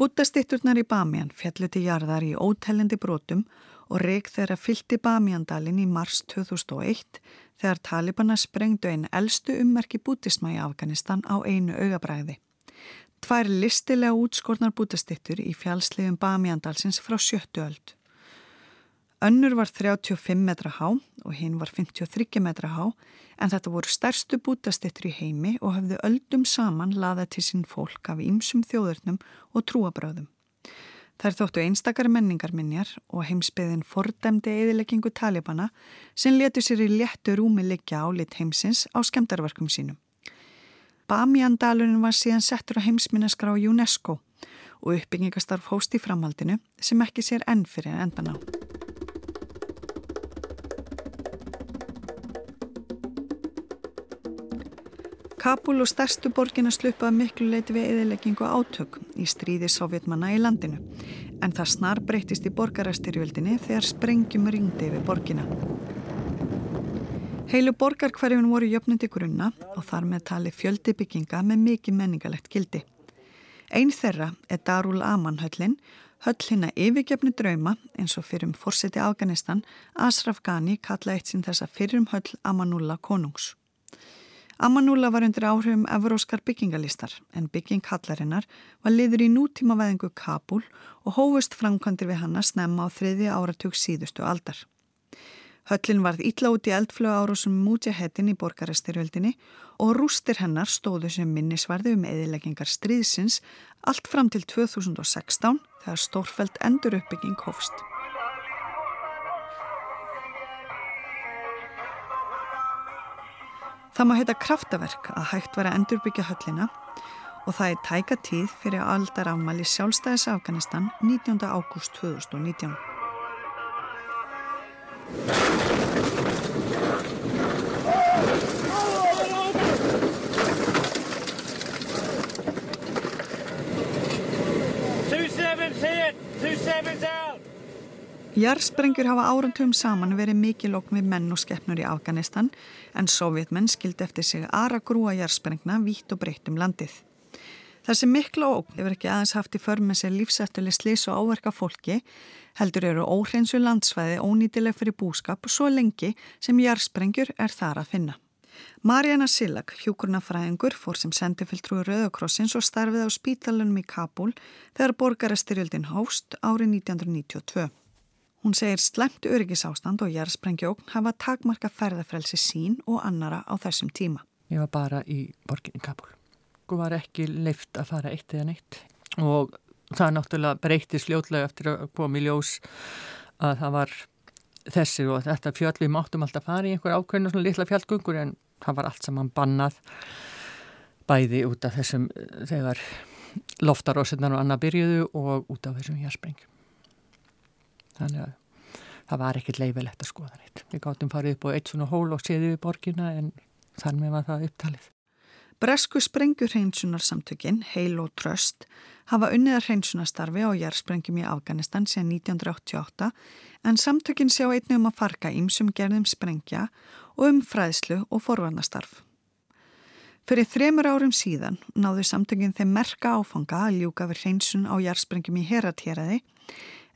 Búttastitturnar í Bamian fjallu til jarðar í ótellindi brotum og reik þeirra fylti Bamiandalinn í mars 2001 þegar Talibana sprengdu einu eldstu ummerki bútisma í Afganistan á einu augabræði. Tvær listilega útskornar búttastittur í fjallsliðum Bamiandalsins frá sjöttu öld. Önnur var 35 metra há og hinn var 53 metra há en þetta voru stærstu bútastittur í heimi og hafðu öldum saman laðað til sín fólk af ýmsum þjóðurnum og trúabröðum. Þær þóttu einstakar menningarminjar og heimsbyðin fordæmdi eðileggingu talibana sem letu sér í léttu rúmi liggja álit heimsins á skemdarverkum sínum. Bamiandalurinn var síðan settur á heimsminnaskra á UNESCO og uppbyggingastarf hóst í framhaldinu sem ekki sér enn fyrir endan á. Kabul og stærstu borgin að slupa miklu leiti við eðileggingu átök í stríði sovjetmanna í landinu en það snar breytist í borgarastyrjöldinni þegar sprengjum ringdi við borgina. Heilu borgarkvarjun voru jöfnundi grunna og þar með tali fjöldi bygginga með mikið menningalegt gildi. Einn þeirra er Darul Aman höllin, höll hérna yfirgefni drauma eins og fyrir um fórseti Afganistan, Ashraf Ghani kalla eitt sinn þessa fyrir um höll Amanullah konungs. Amanullah var undir áhrifum evróskar byggingalistar en bygging hallarinnar var liður í nútíma veðingu Kabul og hófust framkvæmdir við hann að snemma á þriði áratug síðustu aldar. Höllin varð ítla út í eldflögu árásum mútjahettin í borgarestyrjöldinni og rústir hennar stóðu sem minnisvarði um eðileggingar stríðsins allt fram til 2016 þegar stórfælt endur uppbygging hófst. Það má heita kraftaverk að hægt vera að endurbyggja höllina og það er tæka tíð fyrir aldarafmæli sjálfstæðis Afganistan 19. ágúst 2019. Jarsprengjur hafa árantum saman verið mikið lókn við menn og skeppnur í Afganistan en sovjetmenn skildi eftir sig aðra grúa jarsprengna vítt og breytt um landið. Þessi mikla ógn hefur ekki aðeins haft í förmið sér lífsættuleg slis og áverka fólki heldur eru óhreinsu landsvæði ónýtileg fyrir búskap svo lengi sem jarsprengjur er þar að finna. Marjana Sillag, hjúkurnafræðingur, fór sem sendifiltrúi Rauðakrossins og starfið á spítalunum í Kabul þegar borgarastyrjöldin hóst árið 1992. Hún segir slemt öryggisástand og jærsprengjókn hafa takmarka ferðarfrelsi sín og annara á þessum tíma. Ég var bara í borginni Kabul. Hún var ekki leift að fara eitt eða neitt og það náttúrulega breytti sljótlega eftir að koma í ljós að það var þessi og þetta fjöld við máttum alltaf fara í einhver ákveðinu svona litla fjallgungur en það var allt saman bannað bæði út af þessum þegar loftarósinnar og annað byrjuðu og út af þessum jærsprengum þannig að það var ekkert leifilegt að skoða neitt. Við gáttum farið upp á eitt svona hól og séði við borgina en með var það upptalið. Bresku sprengurhreinsunarsamtökin, Heil og Tröst, hafa unniðar hreinsunastarfi á jærsprengjum í Afganistan síðan 1988 en samtökin sjá einnig um að farga ímsum gerðum sprengja og um fræðslu og forvarnastarf. Fyrir þremur árum síðan náðu samtökin þeim merka áfanga að ljúka við hreinsun á jærsprengjum í Heratjeraði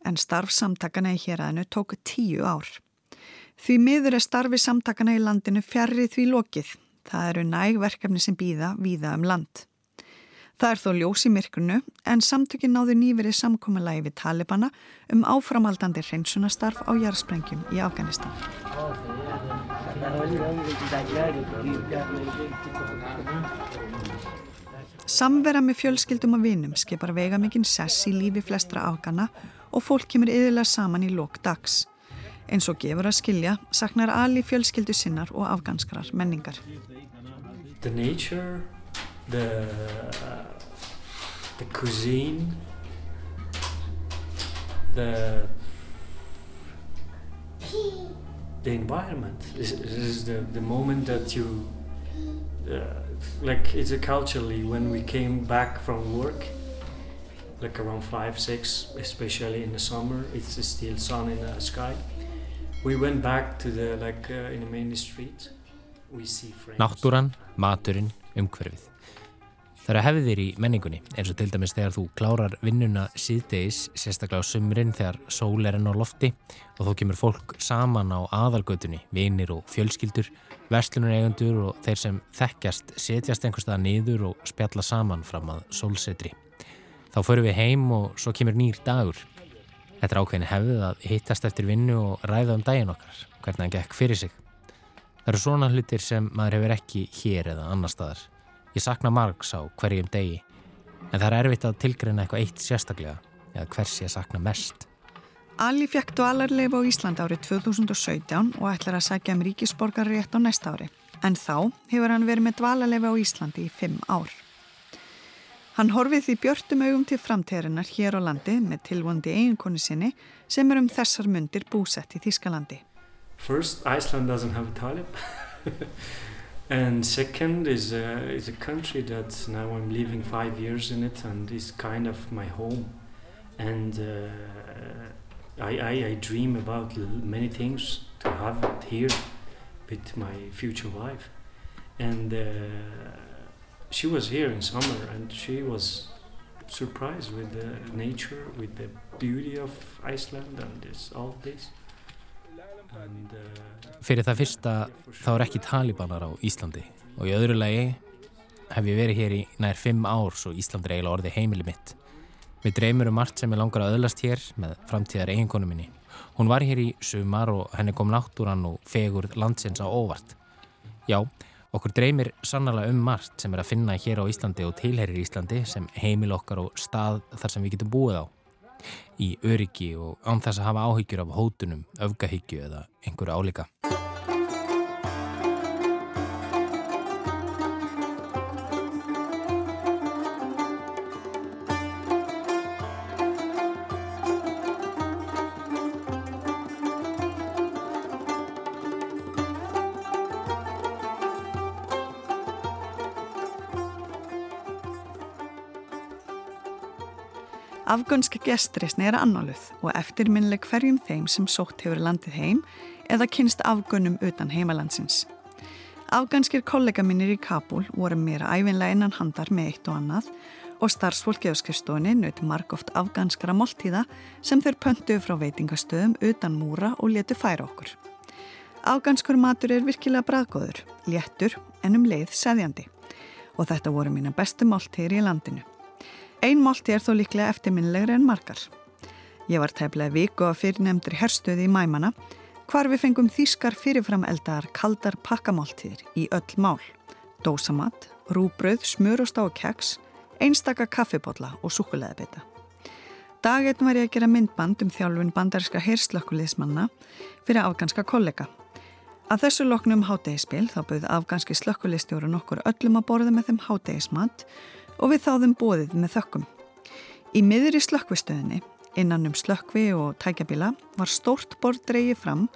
en starf samtakana í héræðinu tóku tíu ár. Því miður er starfi samtakana í landinu fjarrið því lokið. Það eru næg verkefni sem býða víða um land. Það er þó ljós í myrkurnu en samtökin náðu nýverið samkominnlægi við Talibana um áframaldandi hreinsunastarf á jarðsprengjum í Afganistan. Samvera með fjölskyldum og vinum skipar vega mikinn sess í lífi flestra afgana og fólk kemur yðurlega saman í lók dags. Eins og gefur að skilja saknar Ali fjölskyldu sinnar og afganskrar menningar. The nature, the, the cuisine, the, the environment. This is the, the moment that you, uh, like it's a culturally when we came back from work like around 5, 6, especially in the summer. It's still sun in the sky. We went back to the, like uh, in the main street. We see friends. Náttúran, maturinn, umhverfið. Það eru hefðir í menningunni eins og til dæmis þegar þú klárar vinnuna síðdeis, sérstaklega á sumrin þegar sól er enn á lofti og þó kemur fólk saman á aðalgötunni, vinir og fjölskyldur, vestlunur eigundur og þeir sem þekkjast setjast einhverstað niður og spjalla saman fram að sólsetri. Þá förum við heim og svo kemur nýr dagur. Þetta er ákveðin hefðið að hittast eftir vinnu og ræða um daginn okkar, hvernig hann gekk fyrir sig. Það eru svona hlutir sem maður hefur ekki hér eða annar staðar. Ég sakna margs á hverjum degi, en það er erfitt að tilgreina eitthvað eitt sérstaklega, eða hvers ég sakna mest. Ali fekk dvalarleif á Íslandi árið 2017 og ætlar að sækja um ríkisborgarrétt á næsta ári. En þá hefur hann verið með dvalarleif á Íslandi í fimm ár. Hann horfið því björtum augum til framtíðarinnar hér á landi með tilvondi eiginkonu sinni sem er um þessar myndir búsett í Þískalandi. First, Iceland doesn't have a talib. *laughs* and second is a, is a country that now I'm living five years in it and is kind of my home. And uh, I, I, I dream about many things to have it here with my future wife. And uh, she was here in summer and she was surprised with the nature, with the beauty of Iceland and this, all this. And, uh, Fyrir það fyrsta þá er ekki talibanar á Íslandi og í öðru lagi hef ég verið hér í nær fimm ár svo Ísland er eiginlega orði heimili mitt. Við dreymur um margt sem ég langar að öðlast hér með framtíðar eiginkonu minni. Hún var hér í sumar og henni kom náttúran og fegur landsins á óvart. Já, Okkur dreymir sannlega um margt sem er að finna hér á Íslandi og tilherir Íslandi sem heimil okkar og stað þar sem við getum búið á. Í öryggi og án þess að hafa áhyggjur af hótunum, öfgahyggju eða einhverju álíka. Afgönska gestrisni er annáluð og eftirminnileg hverjum þeim sem sótt hefur landið heim eða kynst afgönnum utan heimalandsins. Afganskir kollega minnir í Kabul voru meira æfinlega innan handar með eitt og annað og skrifstóni naut margóft afganskara máltíða sem þeir pöntuðu frá veitingastöðum utan múra og letu færa okkur. Afganskur matur er virkilega bræðgóður, léttur en um leið seðjandi og þetta voru mína bestu máltíðir í landinu. Ein málti er þó líklega eftirminnilegri en margar. Ég var tæflega viku að fyrirnemndri herstuði í mæmana hvar við fengum þýskar fyrirfram eldar kaldar pakkamáltíðir í öll mál. Dósamat, rúbröð, smur og stákeks, einstaka kaffibotla og sukuleðabita. Daginn var ég að gera myndband um þjálfun bandarinska heyrslökkuliðsmanna fyrir afganska kollega. Að þessu loknum hátegispil þá bauð afganski slökkulistjóru nokkur öllum að borða með þeim hátegismat og við þáðum bóðið með þökkum. Í miðri slökkvistöðinni, innan um slökkvi og tækjabíla, var stórt borð dreyið fram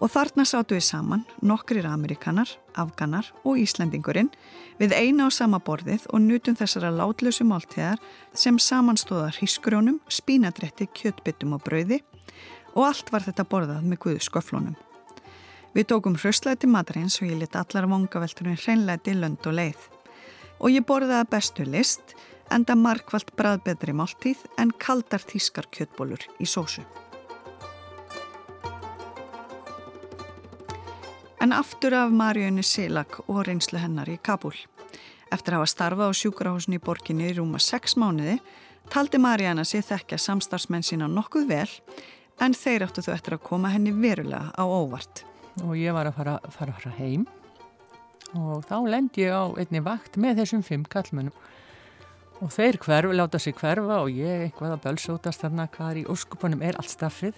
og þarna sátu við saman nokkrir amerikanar, afganar og Íslendingurinn við eina á sama borðið og nutum þessara látlösu máltíðar sem samanstóða hrísgrjónum, spínadretti, kjötbyttum og brauði og allt var þetta borðað með guðu sköflónum. Við tókum hraustlæti maturins og ég lit allar vongavelturinn hreinlæti lönd og leið og ég borðaði bestu list enda markvallt bræðbetri máltíð en kaldar þískar kjötbólur í sósu. En aftur af Marjóni Silag og reynslu hennar í Kabul. Eftir að hafa starfað á sjúkrahúsinu í borginni í rúma 6 mánuði taldi Marjana sér þekkja samstarfsmenn sína nokkuð vel en þeir áttu þau eftir að koma henni verulega á óvart. Og ég var að fara, fara, fara heim og þá lendi ég á einni vakt með þessum fimm kallmennum og þeir hverfi, láta sig hverfa og ég eitthvað að bölsótast þarna hvað í óskupunum er allt staffið.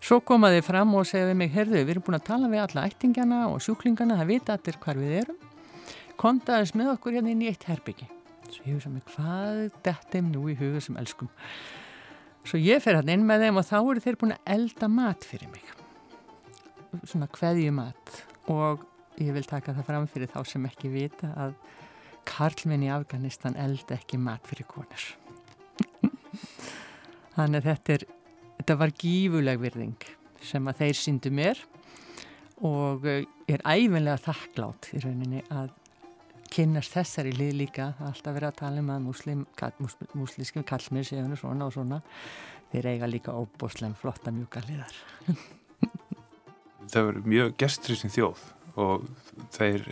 Svo komaði fram og segði mig herðu, við erum búin að tala við alla ættingjana og sjúklingana, það vita allir hvar við erum. Kontaðis með okkur hérna inn í eitt herbyggi svo ég hugsa mig, hvað dettum nú í huga sem elskum? Svo ég fer hann inn með þeim og þá eru þeir búin að elda mat fyrir mig. Svona kveðjumat og ég vil taka það fram fyrir þá sem ekki vita að karlminn í Afganistan eld ekki mat fyrir konur. *laughs* Þannig þetta er þetta var gífuleg virðing sem að þeir síndu mér og ég eh, er æfinlega þakklátt í rauninni að kynast þessari lið líka. Alltaf verið að tala um að muslim, muslimskim kallmið séu svona og svona. Þeir eiga líka óbúslega flotta mjúka liðar. *laughs* Það verður mjög gestrið þjóð og þeir,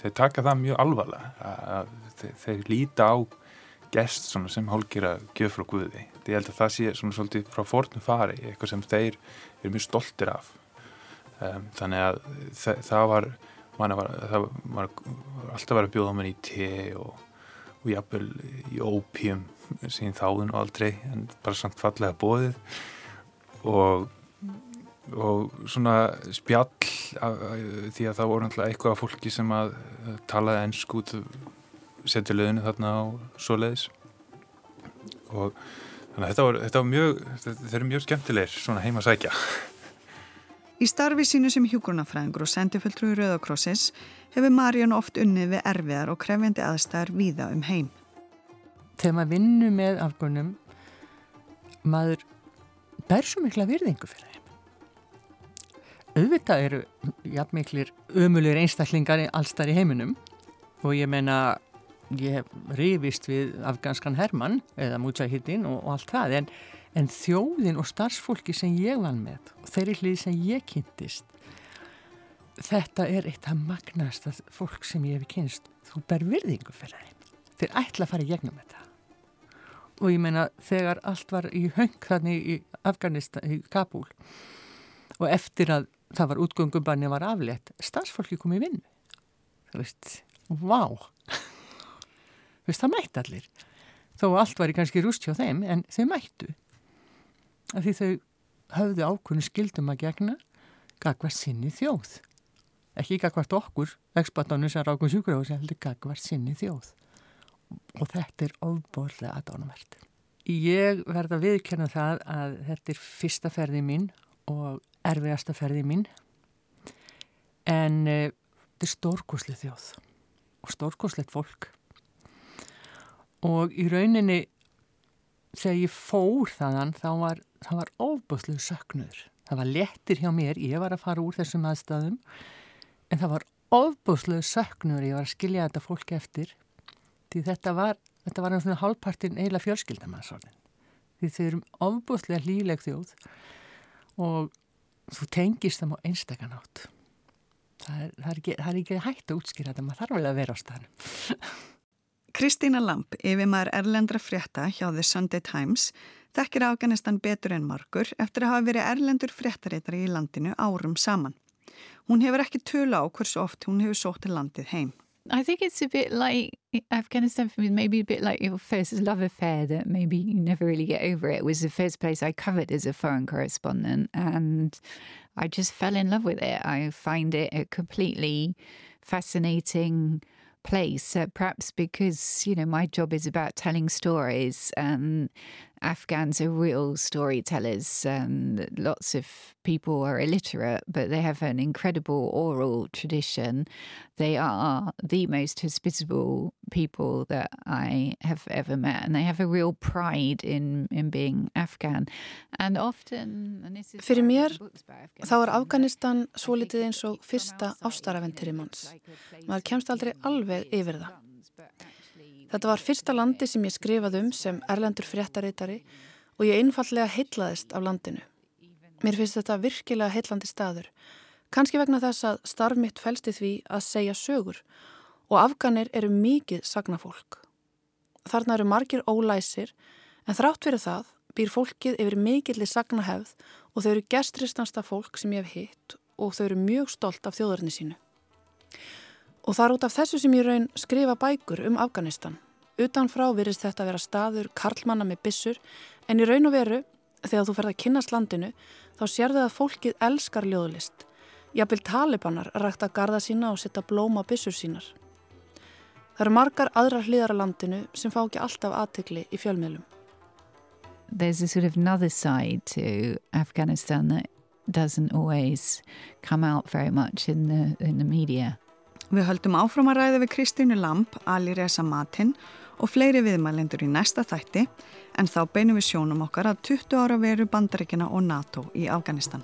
þeir, taka það mjög alvarlega að þeir, þeir líta á gest sem hálgir að gjöf frá Guði. Ég held að það sé svona svolítið frá fornum fari, eitthvað sem þeir eru mjög stoltir af. Um, þannig að það var, var, það var alltaf verið að bjóða mann í te og, og jafnvel í ópjum síðan þáðun og aldrei en bara samt fallega bóðið og og svona spjall því að það voru náttúrulega eitthvað af fólki sem að talaði ennsku út setja löðinu þarna á svoleiðis. Og þannig að þetta var, þetta var mjög þetta er mjög skemmtilegir svona heima sækja. Í starfi sínu sem hjúgrunafræðingur og sendifulltrúi Rauðakrossis hefur Marján oft unnið við erfiðar og krefjandi aðstæðar víða um heim. Þegar maður vinnur með afgunum maður ber svo mikla virðingu fyrir auðvitað eru jafnmiklir ömulir einstaklingar allstar í heiminum. Og ég meina ég hef rifist við afganskan Hermann eða Mujahidin og, og allt það en, en þjóðin og starfsfólki sem ég vann með og þeirri hlið sem ég kynntist þetta er eitt af magnast fólk sem ég hef kynst þú ber virðingu fyrir þeim. Þeir ætla að fara í gegnum þetta. Og ég meina þegar allt var í höng þannig í Afganistan, í Kabul og eftir að það var útgöngubanni var aflétt. Starfsfólki komið vinn þú veist, vá. Þú veist, það mætti allir. Þó allt var í kannski rúst hjá þeim en þau mættu. Af því þau höfðu ákunni skildum að gegna gagvar sinni þjóð. Ekki gagvart okkur ekspatónu sem rákum sjúkur á þessu heldur gagvar sinni þjóð. Og þetta er ofbórlega aðdánumvert. Ég verða að viðkjöna það að þetta er fyrsta ferði mín og erfiðasta ferði mín. En uh, þetta er stórkoslið þjóð og stórkoslið fólk. Og í rauninni þegar ég fór þannan þá var, var ofbórslið söknur. Það var lettir hjá mér, ég var að fara úr þessum aðstæðum en það var ofbúsluðu söknur ég var að skilja þetta fólk eftir. Því þetta var, þetta var svona hálfpartin eiginlega fjölskyldamansorðin því þau eru ofbúslega hlýleg þjóð og þú tengist þeim á einstakanátt það er, það, er ekki, það er ekki hægt að útskýra þetta, maður þarf vel að vera á staðnum *laughs* Kristína Lamp, yfirmaður erlendra frétta hjá The Sunday Times þekkir Afganistan betur en margur eftir að hafa verið erlendur fréttaritari í landinu árum saman. Hún hefur ekki tölu á hversu oft hún hefur sótt til landið heim. I think it's a bit like Afghanistan for me, maybe a bit like your first love affair that maybe you never really get over. It was the first place I covered as a foreign correspondent, and I just fell in love with it. I find it a completely fascinating place, uh, perhaps because, you know, my job is about telling stories and Afghans are real storytellers. And lots of people are illiterate, but they have an incredible oral tradition. They are the most hospitable people that I have ever met, and they have a real pride in, in being Afghan. And often, and this is Fyrir mér þá er Afganistan svo litið eins og fyrsta ástarafentýri manns. Maður kemst aldrei alveg yfir það. Þetta var fyrsta landi sem ég skrifaði um sem erlendur fréttaritari og ég einfallega heitlaðist af landinu. Mér finnst þetta virkilega heitlandi staður, kannski vegna þess að starf mitt fælsti því að segja sögur og afganir eru mikið sagnafólk. Þarna eru margir ólæsir en þrátt fyrir það býr fólkið yfir mikilli sagnahefð og þau eru gestristansta fólk sem ég hef hitt og þau eru mjög stolt af þjóðarni sínu. Og það er út af þessu sem ég raun skrifa bækur um Afganistan. Utanfrá virðist þetta að vera staður karlmanna með bissur en í raun og veru, þegar þú ferð að kynast landinu, þá sérðu að fólkið elskar ljóðlist. Jafnvel talibanar rægt að garda sína og setja blóma bissur sínar. Það eru margar aðrar hlýðar að landinu sem fá ekki alltaf aðtegli í fjölmiðlum. There's a sort of another side to Afghanistan that doesn't always come out very much in the, in the media. Við höldum áfram að ræða við Kristínu Lamp, Ali Reza Matin og fleiri viðmælendur í næsta þætti en þá beinum við sjónum okkar að 20 ára veru bandaríkina og NATO í Afganistan.